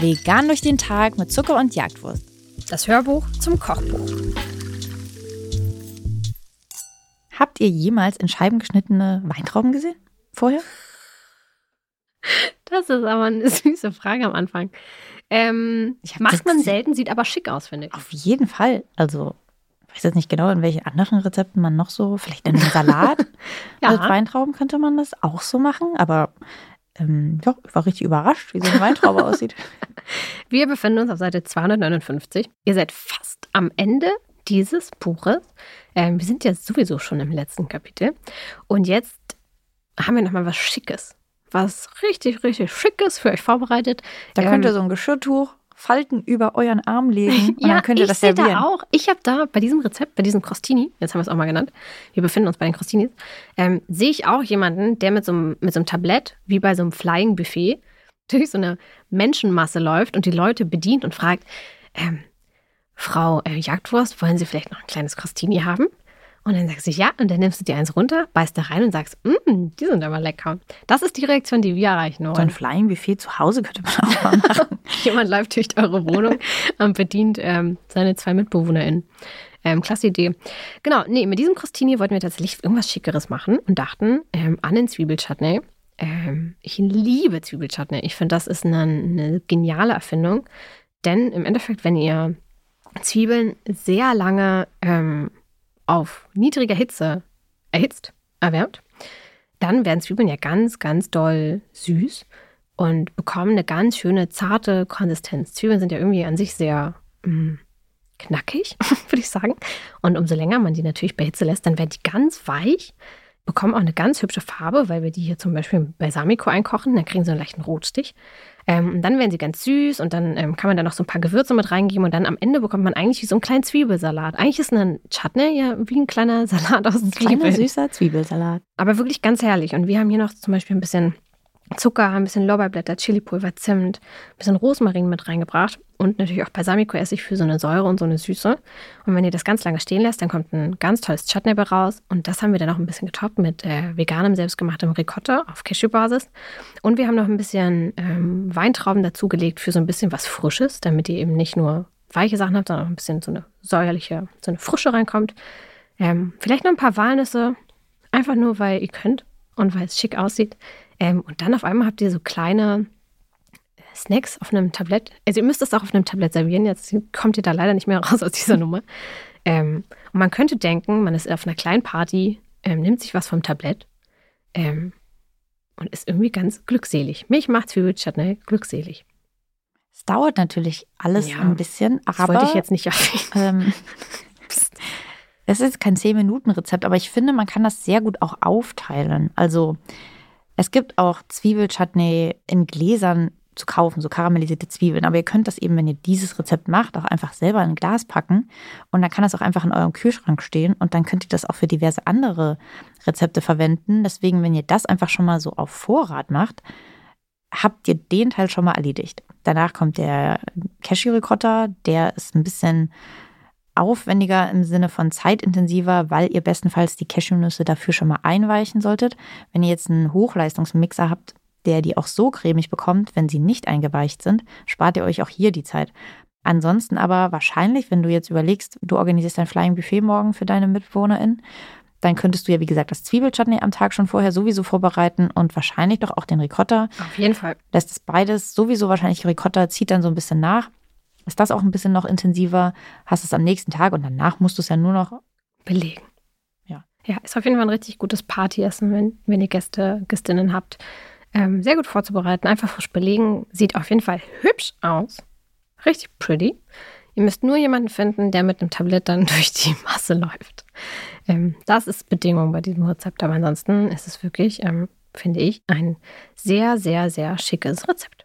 Vegan durch den Tag mit Zucker und Jagdwurst. Das Hörbuch zum Kochbuch. Habt ihr jemals in Scheiben geschnittene Weintrauben gesehen? Vorher? Das ist aber eine süße Frage am Anfang. Ähm, macht man selten, sieht aber schick aus, finde ich. Auf jeden Fall. Also, weiß jetzt nicht genau, in welchen anderen Rezepten man noch so, vielleicht in einem Salat ja. mit Weintrauben könnte man das auch so machen, aber ähm, ja, ich war richtig überrascht, wie so eine Weintraube aussieht. Wir befinden uns auf Seite 259. Ihr seid fast am Ende dieses Buches. Ähm, wir sind ja sowieso schon im letzten Kapitel. Und jetzt haben wir nochmal was Schickes. Was richtig, richtig Schickes für euch vorbereitet. Da ähm, könnt ihr so ein Geschirrtuch Falten über euren Arm legen und ja, dann könnt ihr das servieren. Da auch. Ich habe da bei diesem Rezept, bei diesem Crostini, jetzt haben wir es auch mal genannt, wir befinden uns bei den Crostinis, ähm, sehe ich auch jemanden, der mit so, einem, mit so einem Tablett, wie bei so einem Flying Buffet, durch so eine Menschenmasse läuft und die Leute bedient und fragt, ähm, Frau äh, Jagdwurst, wollen Sie vielleicht noch ein kleines Crostini haben? Und dann sagst du ja, und dann nimmst du dir eins runter, beißt da rein und sagst, mm, die sind aber lecker. Das ist die Reaktion, die wir erreichen wollen. So ein Flying Buffet zu Hause könnte man auch mal machen. Jemand läuft durch eure Wohnung und bedient ähm, seine zwei MitbewohnerInnen. Ähm, klasse Idee. Genau, nee, mit diesem Crostini wollten wir tatsächlich irgendwas Schickeres machen und dachten ähm, an den Zwiebelchutney. Ähm, ich liebe Zwiebelchutney. Ich finde, das ist eine, eine geniale Erfindung. Denn im Endeffekt, wenn ihr Zwiebeln sehr lange ähm, auf niedriger Hitze erhitzt, erwärmt, dann werden Zwiebeln ja ganz, ganz doll süß und bekommen eine ganz schöne, zarte Konsistenz. Zwiebeln sind ja irgendwie an sich sehr mh, mm, knackig, würde ich sagen. Und umso länger man die natürlich bei Hitze lässt, dann werden die ganz weich, bekommen auch eine ganz hübsche Farbe, weil wir die hier zum Beispiel bei Balsamico einkochen, dann kriegen sie einen leichten Rotstich. Ähm, und dann werden sie ganz süß und dann ähm, kann man da noch so ein paar Gewürze mit reingeben und dann am Ende bekommt man eigentlich wie so einen kleinen Zwiebelsalat. Eigentlich ist ein Chutney ja wie ein kleiner Salat aus Zwiebeln. Kleiner süßer Zwiebelsalat. Aber wirklich ganz herrlich. Und wir haben hier noch zum Beispiel ein bisschen Zucker, ein bisschen Lorbeerblätter, Chilipulver, Zimt, ein bisschen Rosmarin mit reingebracht und natürlich auch Balsamico-Essig für so eine Säure und so eine Süße. Und wenn ihr das ganz lange stehen lässt, dann kommt ein ganz tolles Chutney raus. Und das haben wir dann auch ein bisschen getoppt mit äh, veganem, selbstgemachtem Ricotta auf Cashew-Basis. Und wir haben noch ein bisschen ähm, Weintrauben dazugelegt für so ein bisschen was Frisches, damit ihr eben nicht nur weiche Sachen habt, sondern auch ein bisschen so eine säuerliche, so eine Frische reinkommt. Ähm, vielleicht noch ein paar Walnüsse, einfach nur, weil ihr könnt und weil es schick aussieht. Ähm, und dann auf einmal habt ihr so kleine Snacks auf einem Tablett. Also ihr müsst es auch auf einem Tablett servieren. Jetzt kommt ihr da leider nicht mehr raus aus dieser Nummer. Ähm, und man könnte denken, man ist auf einer kleinen Party, ähm, nimmt sich was vom Tablett ähm, und ist irgendwie ganz glückselig. Mich macht Zwiebelchutney glückselig. Es dauert natürlich alles ja, ein bisschen, aber. Das wollte ich jetzt nicht erwähnen. Ähm, es ist kein 10-Minuten-Rezept, aber ich finde, man kann das sehr gut auch aufteilen. Also es gibt auch Zwiebelchutney in Gläsern zu kaufen, so karamellisierte Zwiebeln. Aber ihr könnt das eben, wenn ihr dieses Rezept macht, auch einfach selber in ein Glas packen. Und dann kann das auch einfach in eurem Kühlschrank stehen. Und dann könnt ihr das auch für diverse andere Rezepte verwenden. Deswegen, wenn ihr das einfach schon mal so auf Vorrat macht, habt ihr den Teil schon mal erledigt. Danach kommt der Cashew-Ricotta. Der ist ein bisschen aufwendiger im Sinne von zeitintensiver, weil ihr bestenfalls die Cashewnüsse dafür schon mal einweichen solltet. Wenn ihr jetzt einen Hochleistungsmixer habt, der die auch so cremig bekommt, wenn sie nicht eingeweicht sind, spart ihr euch auch hier die Zeit. Ansonsten aber wahrscheinlich, wenn du jetzt überlegst, du organisierst ein Flying Buffet morgen für deine MitbewohnerInnen, dann könntest du ja, wie gesagt, das Zwiebelchutney am Tag schon vorher sowieso vorbereiten und wahrscheinlich doch auch den Ricotta. Auf jeden Fall. Lässt es beides sowieso wahrscheinlich Ricotta, zieht dann so ein bisschen nach ist das auch ein bisschen noch intensiver, hast es am nächsten Tag und danach musst du es ja nur noch belegen. Ja. Ja, ist auf jeden Fall ein richtig gutes Partyessen, wenn, wenn ihr Gäste, Gästinnen habt. Ähm, sehr gut vorzubereiten, einfach frisch belegen. Sieht auf jeden Fall hübsch aus. Richtig pretty. Ihr müsst nur jemanden finden, der mit einem Tablett dann durch die Masse läuft. Ähm, das ist Bedingung bei diesem Rezept, aber ansonsten ist es wirklich, ähm, finde ich, ein sehr, sehr, sehr schickes Rezept.